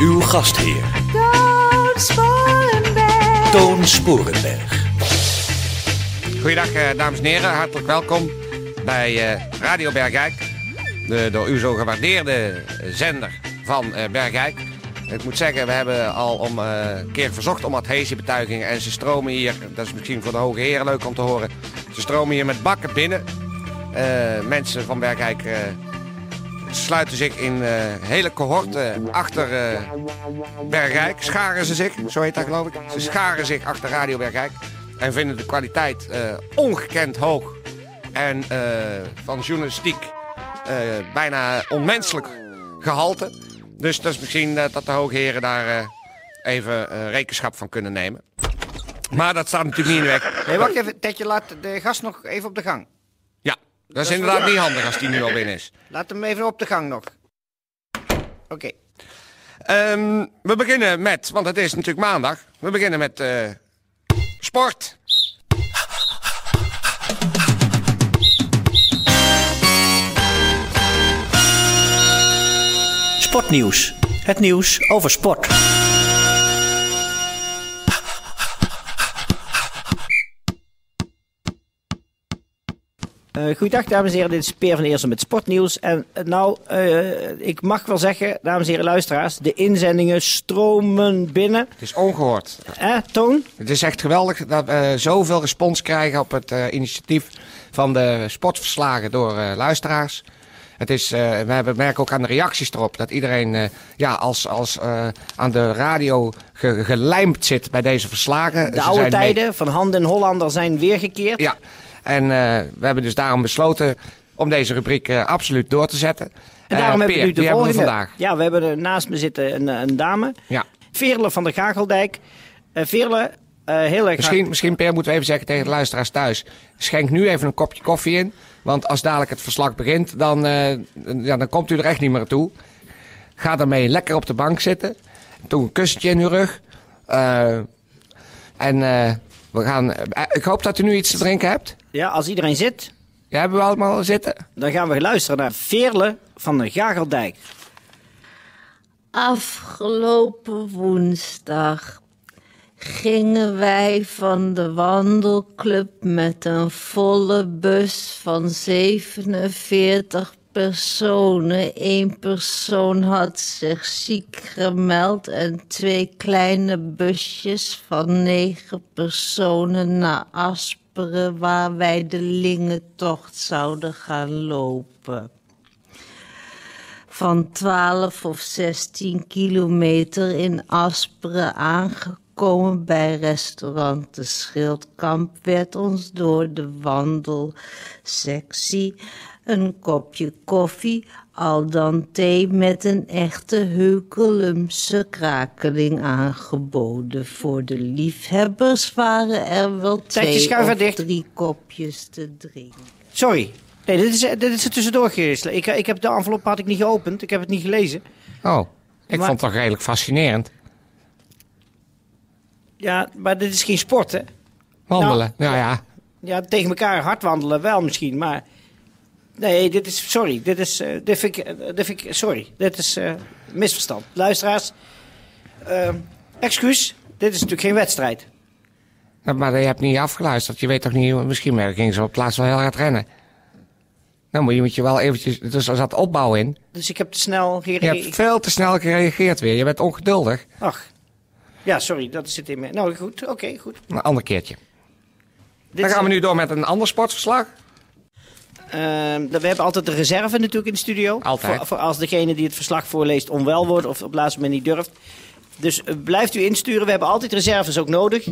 Uw gastheer, Toon Sporenberg. Toon Sporenberg. Goeiedag, eh, dames en heren. Hartelijk welkom bij eh, Radio Bergijk. De door u zo gewaardeerde zender van eh, Bergijk. Ik moet zeggen, we hebben al om, eh, een keer verzocht om adhesiebetuigingen. En ze stromen hier, dat is misschien voor de hoge heren leuk om te horen. Ze stromen hier met bakken binnen. Eh, mensen van Bergijk eh, sluiten zich in eh, hele cohorten achter eh, Bergijk. Scharen ze zich, zo heet dat geloof ik. Ze scharen zich achter Radio Bergijk. En vinden de kwaliteit eh, ongekend hoog. En van journalistiek bijna onmenselijk gehalte. Dus dat is misschien dat de hoge heren daar even rekenschap van kunnen nemen. Maar dat staat natuurlijk niet in de weg. Nee, wacht even. Tetje, laat de gast nog even op de gang. Dat is inderdaad niet handig als die nu al binnen is. Laat hem even op de gang nog. Oké. Ehm, we beginnen met, want het is natuurlijk maandag. We beginnen met eh, sport. Sportnieuws. Het nieuws over sport. Eh goeiedag, dames en heren. Dit is Peer van Eersel met Sportnieuws. En eh, nou, eh, ik mag wel zeggen, dames en heren luisteraars, de inzendingen stromen binnen. Het is ongehoord. Eh, Toon? Het is echt geweldig dat we zoveel respons krijgen op het initiatief van de sportverslagen door luisteraars. Het is, eh, we hebben, merken ook aan de reacties erop dat iedereen ja, als, als aan de radio ge- gelijmd zit bij deze verslagen. De Ze oude mee- tijden van Hand en Hollander zijn weergekeerd. Ja, en eh, we hebben dus daarom besloten om deze rubriek eh, absoluut door te zetten. En daarom Eh, hebben we Peer, nu de wie hebben we volgende. vandaag. Ja, we hebben er naast me zitten een, een dame. Ja. Veerle van de Gageldijk. Veerle, heel erg Misschien, misschien, Per, moeten we even zeggen tegen de luisteraars thuis. Schenk nu even een kopje koffie in. Want als dadelijk het verslag begint, dan, ja, dan komt u er echt niet meer toe. Ga daarmee lekker op de bank zitten. Doe een kussentje in uw rug. Eh, en we gaan... eh, ik hoop dat u nu iets te drinken hebt. Ja, als iedereen zit, Ja, hebben we allemaal zitten? dan gaan we luisteren naar Veerle van de Gageldijk. Afgelopen woensdag gingen wij van de wandelclub met een volle bus van 47 personen. Eén persoon had zich ziek gemeld en twee kleine busjes van negen personen naar Asperen waar wij de Lingentocht zouden gaan lopen van 12 of 16 kilometer in Asperen aangekomen bij restaurant De Schildkamp werd ons door de wandelsectie een kopje koffie, al dan thee met een echte Heukelumse krakeling aangeboden. Voor de liefhebbers waren er wel twee schuif er of dicht. drie kopjes te drinken. Sorry. Nee, dit is, dit is er tussendoor geweest. Ik, ik heb de envelop had ik niet geopend. Ik heb het niet gelezen. Oh, ik Maar- vond het toch redelijk fascinerend. Ja, maar dit is geen sport, hè? Wandelen, ja, ja. Ja, tegen elkaar hard wandelen wel misschien, maar... Nee, dit is... Sorry, dit is... eh, dit vind ik... eh, dit vind ik sorry, dit is eh, misverstand. Luisteraars, excuus. Dit is natuurlijk geen wedstrijd. Ja, Maar je hebt niet afgeluisterd. Je weet toch niet, misschien gingen ze op plaats wel heel hard rennen. Dan moet je, moet je wel eventjes, dus er zat opbouw in. Dus ik heb te snel Je gereageerd. hebt veel te snel gereageerd weer. Je bent ongeduldig. Ach. Ja, sorry, dat zit in me. Nou, goed. Oké, goed. Een ander keertje. Dit Dan gaan we nu door met een ander sportverslag. Ehm, we hebben altijd de reserve natuurlijk in de studio. Altijd. Voor, voor als degene die het verslag voorleest onwel wordt of op het laatste moment niet durft. Dus eh, blijft u insturen. We hebben altijd reserves ook nodig.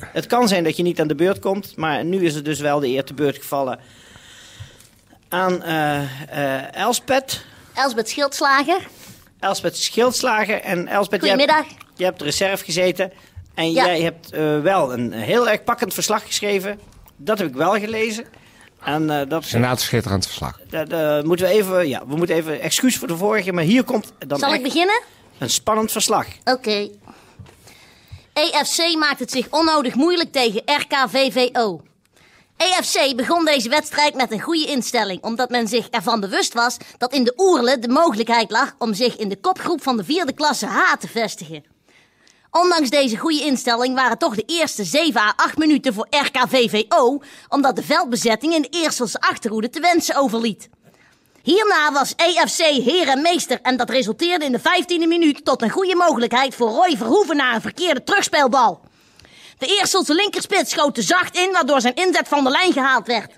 Het kan zijn dat je niet aan de beurt komt. Maar nu is het dus wel de eer te beurt gevallen aan eh eh Elspet. Elsbeth Schildslager. Elsbeth Schildslager. En hebt, Goedemiddag. jij hebt de reserve gezeten. En Ja. jij hebt eh, wel een heel erg pakkend verslag geschreven. Dat heb ik wel gelezen. En eh, dat, Inderdaad, schitterend verslag. dat, eh, moeten we even, ja, we moeten even excuus voor de vorige, maar hier komt dan Zal ik beginnen? een spannend verslag. Oké. EFC maakt het zich onnodig moeilijk tegen RKVVO. EFC begon deze wedstrijd met een goede instelling, omdat men zich ervan bewust was dat in de Oerle de mogelijkheid lag om zich in de kopgroep van de vierde klasse H te vestigen. Ondanks deze goede instelling waren toch de eerste 7 à 8 minuten voor RKVVO, omdat de veldbezetting in de Eerselse achterhoede te wensen overliet. Hierna was EFC heer en meester en dat resulteerde in de 15e minuut tot een goede mogelijkheid voor Roy Verhoeven na een verkeerde terugspeelbal. De Eerselse linkerspits schoot te zacht in, waardoor zijn inzet van de lijn gehaald werd.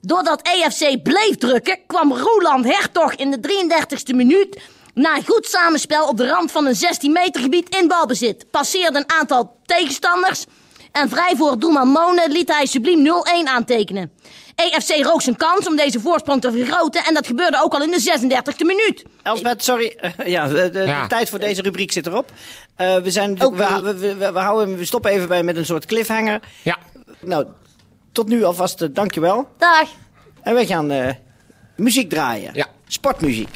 Doordat EFC bleef drukken, kwam Roland Hertog in de 33e minuut na een goed samenspel op de rand van een 16 meter gebied in balbezit. Passeerde een aantal tegenstanders en vrij voor doelman Mone liet hij subliem 0-1 aantekenen. EFC rook zijn kans om deze voorsprong te vergroten en dat gebeurde ook al in de 36e minuut. Elsbeth, sorry. ja, de, de- Ja. de tijd voor deze rubriek zit erop. Eh, we, zijn, we, we, we, we houden, we stoppen even bij met een soort cliffhanger. Ja. Nou, tot nu alvast uh, dankjewel. Dag. En we gaan eh, muziek draaien. Ja. Sportmuziek.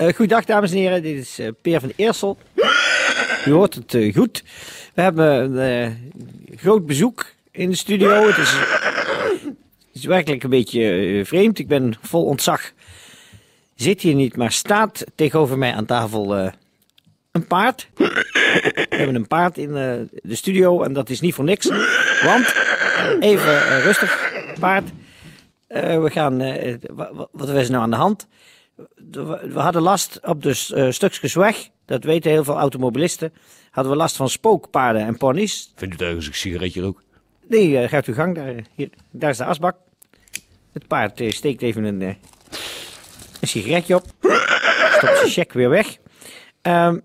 Eh goedendag dames en heren, dit is eh, Peer van Eersel. U hoort het eh, goed. We hebben een groot bezoek in de studio. Het is, is werkelijk een beetje vreemd. Ik ben vol ontzag. Zit hier niet, maar staat tegenover mij aan tafel een paard. We hebben een paard in de studio en dat is niet voor niks. Want, even rustig, paard. We gaan, wa- wa- wat is er nou aan de hand? We hadden last op de uh, stukjesweg. Dat weten heel veel automobilisten. Hadden we last van spookpaarden en ponies. Vindt u ergens een sigaretje ook? Nee, eh, gaat uw gang. Daar, hier, daar is de asbak. Het paard eh, steekt even een, eh, een sigaretje op. Stopt zijn check weer weg. Ehm,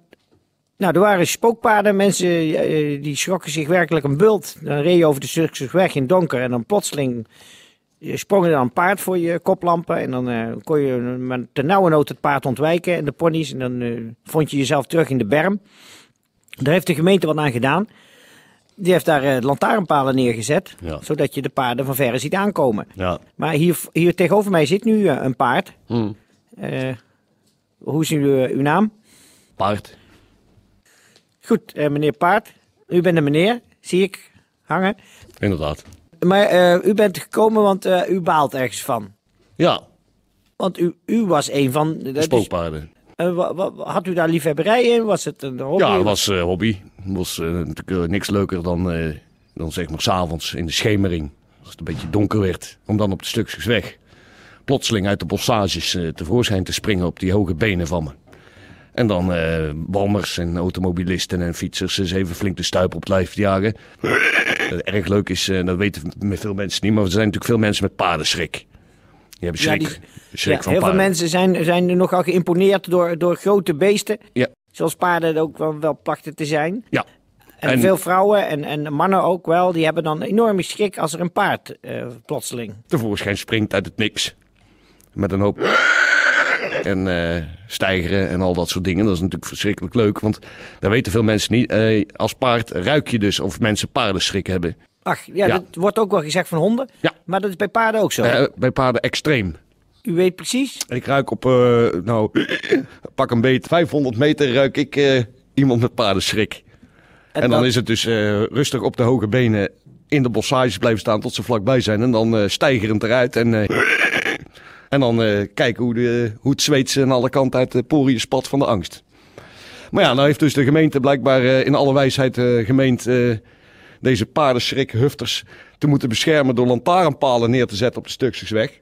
nou, er waren spookpaarden. Mensen eh, die schrokken zich werkelijk een bult. Dan reed je over de stukjesweg in donker. En dan plotseling je sprong er dan een paard voor je koplampen. En dan eh, kon je met de nauwe nood het paard ontwijken en de ponies. En dan eh, vond je jezelf terug in de berm. Daar heeft de gemeente wat aan gedaan. Die heeft daar eh, lantaarnpalen neergezet. Ja. Zodat je de paarden van verre ziet aankomen. Ja. Maar hier, hier tegenover mij zit nu een paard. Hmm. Hoe is uw, uw naam? Paard. Goed, meneer Paard. U bent een meneer, zie ik hangen. Inderdaad. Maar eh, u bent gekomen want eh, u baalt ergens van. Ja, Want u, u was een van... spookpaarden. Eh, wa- wa- had u daar liefhebberij in? Was het een hobby? Ja, het was hobby. Het was natuurlijk niks leuker dan, dan zeg maar s'avonds in de schemering. Als het een beetje donker werd. Om dan op de stukjes weg. Plotseling uit de bossages tevoorschijn te springen op die hoge benen van me. En dan walmers en automobilisten en fietsers eens even flink de stuip op het lijf jagen. Wat erg leuk is, eh, dat weten veel mensen niet, maar er zijn natuurlijk veel mensen met paardenschrik. Die hebben Ja, schrik, die- schrik Ja, van heel veel paarden. mensen zijn, zijn er nogal geïmponeerd door, door grote beesten. Ja. Zoals paarden ook wel, wel plachten te zijn. Ja. En, En- veel vrouwen en, en mannen ook wel, die hebben dan enorme schrik als er een paard eh, plotseling. tevoorschijn springt uit het niks. Met een hoop. En eh stijgeren en al dat soort dingen. Dat is natuurlijk verschrikkelijk leuk. Want daar weten veel mensen niet. Eh, als paard ruik je dus of mensen paardenschrik hebben. Ach, ja, Ja. dat wordt ook wel gezegd van honden. Ja. Maar dat is bij paarden ook zo. Eh, bij paarden extreem. U weet precies. Ik ruik op, eh, nou, pak een beet, 500 meter ruik ik eh, iemand met paardenschrik. En, dan dat- is het dus eh, rustig op de hoge benen in de bossages blijven staan tot ze vlakbij zijn. En dan eh stijgerend eruit. En, eh, en dan eh, kijken hoe, de, hoe het zweet ze aan alle kanten uit de poriën spat van de angst. Maar ja, nou heeft dus de gemeente blijkbaar eh, in alle wijsheid eh, gemeend deze paardenschrikhufters te moeten beschermen door lantaarnpalen neer te zetten op de stukjesweg.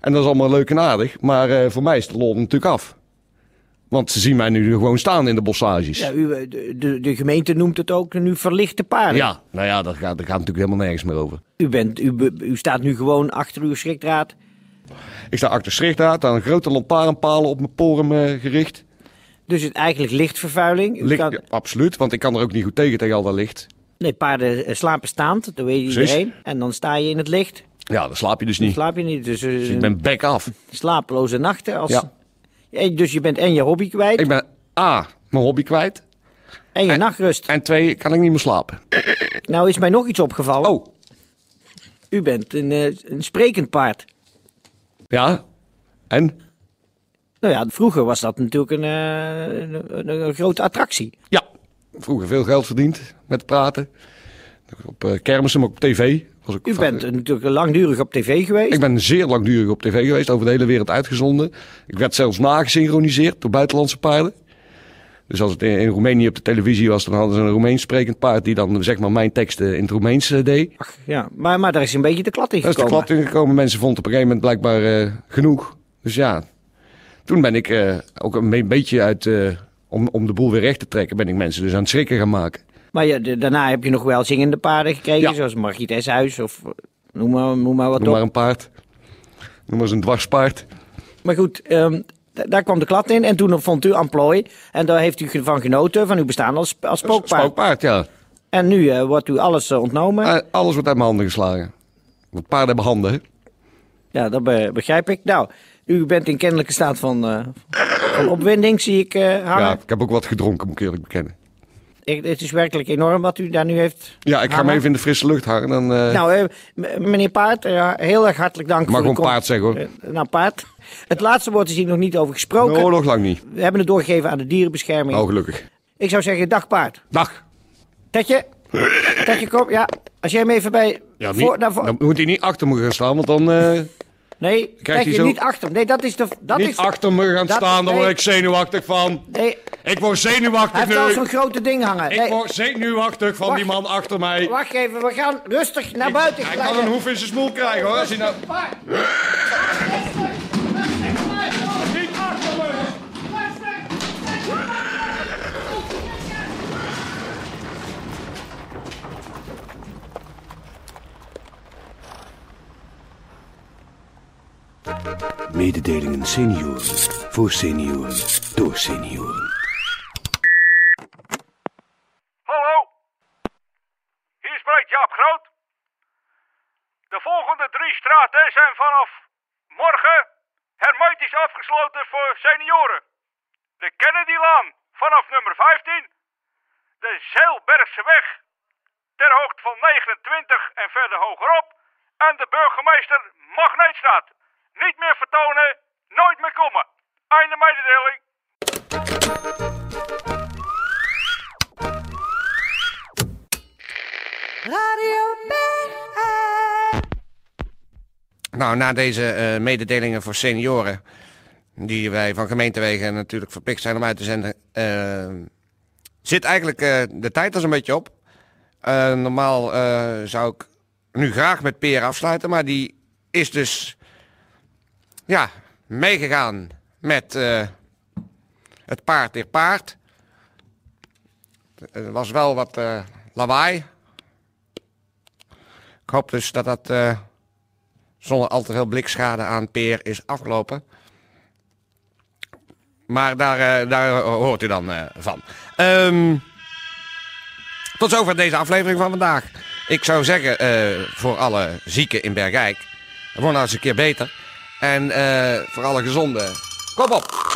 En dat is allemaal leuk en aardig, maar voor mij is de lol natuurlijk af. Want ze zien mij nu gewoon staan in de bossages. Ja, u, de, de, gemeente noemt het ook nu verlichte paarden. Ja, nou ja, dat gaat, dat gaat natuurlijk helemaal nergens meer over. U, bent, u, u staat nu gewoon achter uw schrikdraad. Ik sta achter schrichtraad, aan grote lantaarnpalen op mijn porum eh, gericht. Dus het eigenlijk lichtvervuiling. Licht, kan- ja, absoluut, want ik kan er ook niet goed tegen, tegen al dat licht. Nee, paarden eh, slapen staand, dat weet Precies. iedereen. En dan sta je in het licht. Ja, dan slaap je dus Dan niet. slaap je niet. Dus, eh, Dus ik ben back af. slapeloze nachten. Als... Ja. Dus je bent en je hobby kwijt Ik ben A, mijn hobby kwijt. en je en- nachtrust. En twee, kan ik niet meer slapen. Nou is mij nog iets opgevallen. Oh, U bent een, een sprekend paard. Ja. En? Nou ja, vroeger was dat natuurlijk een, eh, een, een- grote attractie. Ja, vroeger veel geld verdiend met praten. Op eh, kermissen, maar op tv. Was ook U bent natuurlijk langdurig op tv geweest. Ik ben zeer langdurig op tv geweest, over de hele wereld uitgezonden. Ik werd zelfs nagesynchroniseerd door buitenlandse paarden. Dus als het in, in Roemenië op de televisie was, dan hadden ze een Roemeens sprekend paard die dan zeg maar mijn teksten in het Roemeens eh, deed. Ach, ja, maar, maar daar is een beetje de klad in Daar is de gekomen. klap ingekomen. Mensen vonden op een gegeven moment blijkbaar eh, genoeg. Dus ja, toen ben ik eh, ook een be- beetje uit, om, om de boel weer recht te trekken, ben ik mensen dus aan het schrikken gaan maken. Maar ja, de- daarna heb je nog wel zingende paarden gekregen, Ja. zoals Margriet Eshuis of noem maar, noem maar wat Noem op. maar een paard. Noem maar eens een dwarspaard. Maar goed, ehm, daar kwam de klad in en toen vond u amplooi. En daar heeft u van genoten, van uw bestaan als, als spookpaard. Spookpaard, ja. En nu eh, wordt u alles eh, ontnomen. Eh, alles wordt uit mijn handen geslagen. Want paarden hebben handen, hè? Ja, dat be- begrijp ik. Nou, u bent in kennelijke staat van, van opwinding, zie ik hangen. Ja, ik heb ook wat gedronken, moet ik eerlijk bekennen. Ik- het is werkelijk enorm wat u daar nu heeft. Ja, ik ga hem even in de frisse lucht hangen. Dan, Nou, meneer Paard, heel erg hartelijk dank mag voor gewoon de kom- paard zeggen, hoor. Nou, Paard. Het laatste woord is hier nog niet over gesproken. Oh, nog lang niet. We hebben het doorgegeven aan de dierenbescherming. Oh, gelukkig. Ik zou zeggen, dag Paard. Dag. Tetje. Tetje, kom. Ja, als jij hem even bij... Ja, niet, voor, naar voor- Dan moet hij niet achter me gaan staan, want dan... eh, nee, Tetje, hij zo- niet achter. Nee, dat is de... Dat niet is, achter me gaan dat- staan, daar word ik zenuwachtig van. Nee, Ik word hij zenuwachtig heeft al zo'n nu. grote ding hangen. Ik word zenuwachtig van Wacht. die man achter mij. Wacht even, we gaan rustig naar buiten. Hij kan een hoef in zijn smoel krijgen, hoor. Als hij nou... Mededelingen senioren. Voor senioren. Door senioren. Hallo? Hier spreekt Jaap Groot. De volgende drie straten zijn vanaf morgen hermetisch afgesloten voor senioren. De Kennedylaan vanaf nummer 15. De Zeilbergse weg ter hoogte van 29 en verder hogerop. En de burgemeester Magneetstraat. Niet meer vertonen, nooit meer komen. Einde mededeling. Nou, na deze eh, mededelingen voor senioren, die wij van gemeentewegen natuurlijk verplicht zijn om uit te zenden, eh, zit eigenlijk eh, de tijd er zo'n beetje op. Eh, normaal eh, zou ik nu graag met Peer afsluiten, maar die is dus ja, meegegaan met eh, het paard der paard. Er was wel wat eh, lawaai. Ik hoop dus dat dat eh, zonder al te veel blikschade aan Peer is afgelopen. Maar daar, eh, daar hoort u dan eh, van. Ehm, tot zover deze aflevering van vandaag. Ik zou zeggen, eh, voor alle zieken in Bergijk, word nou eens een keer beter. En eh, voor alle gezonden, kom op!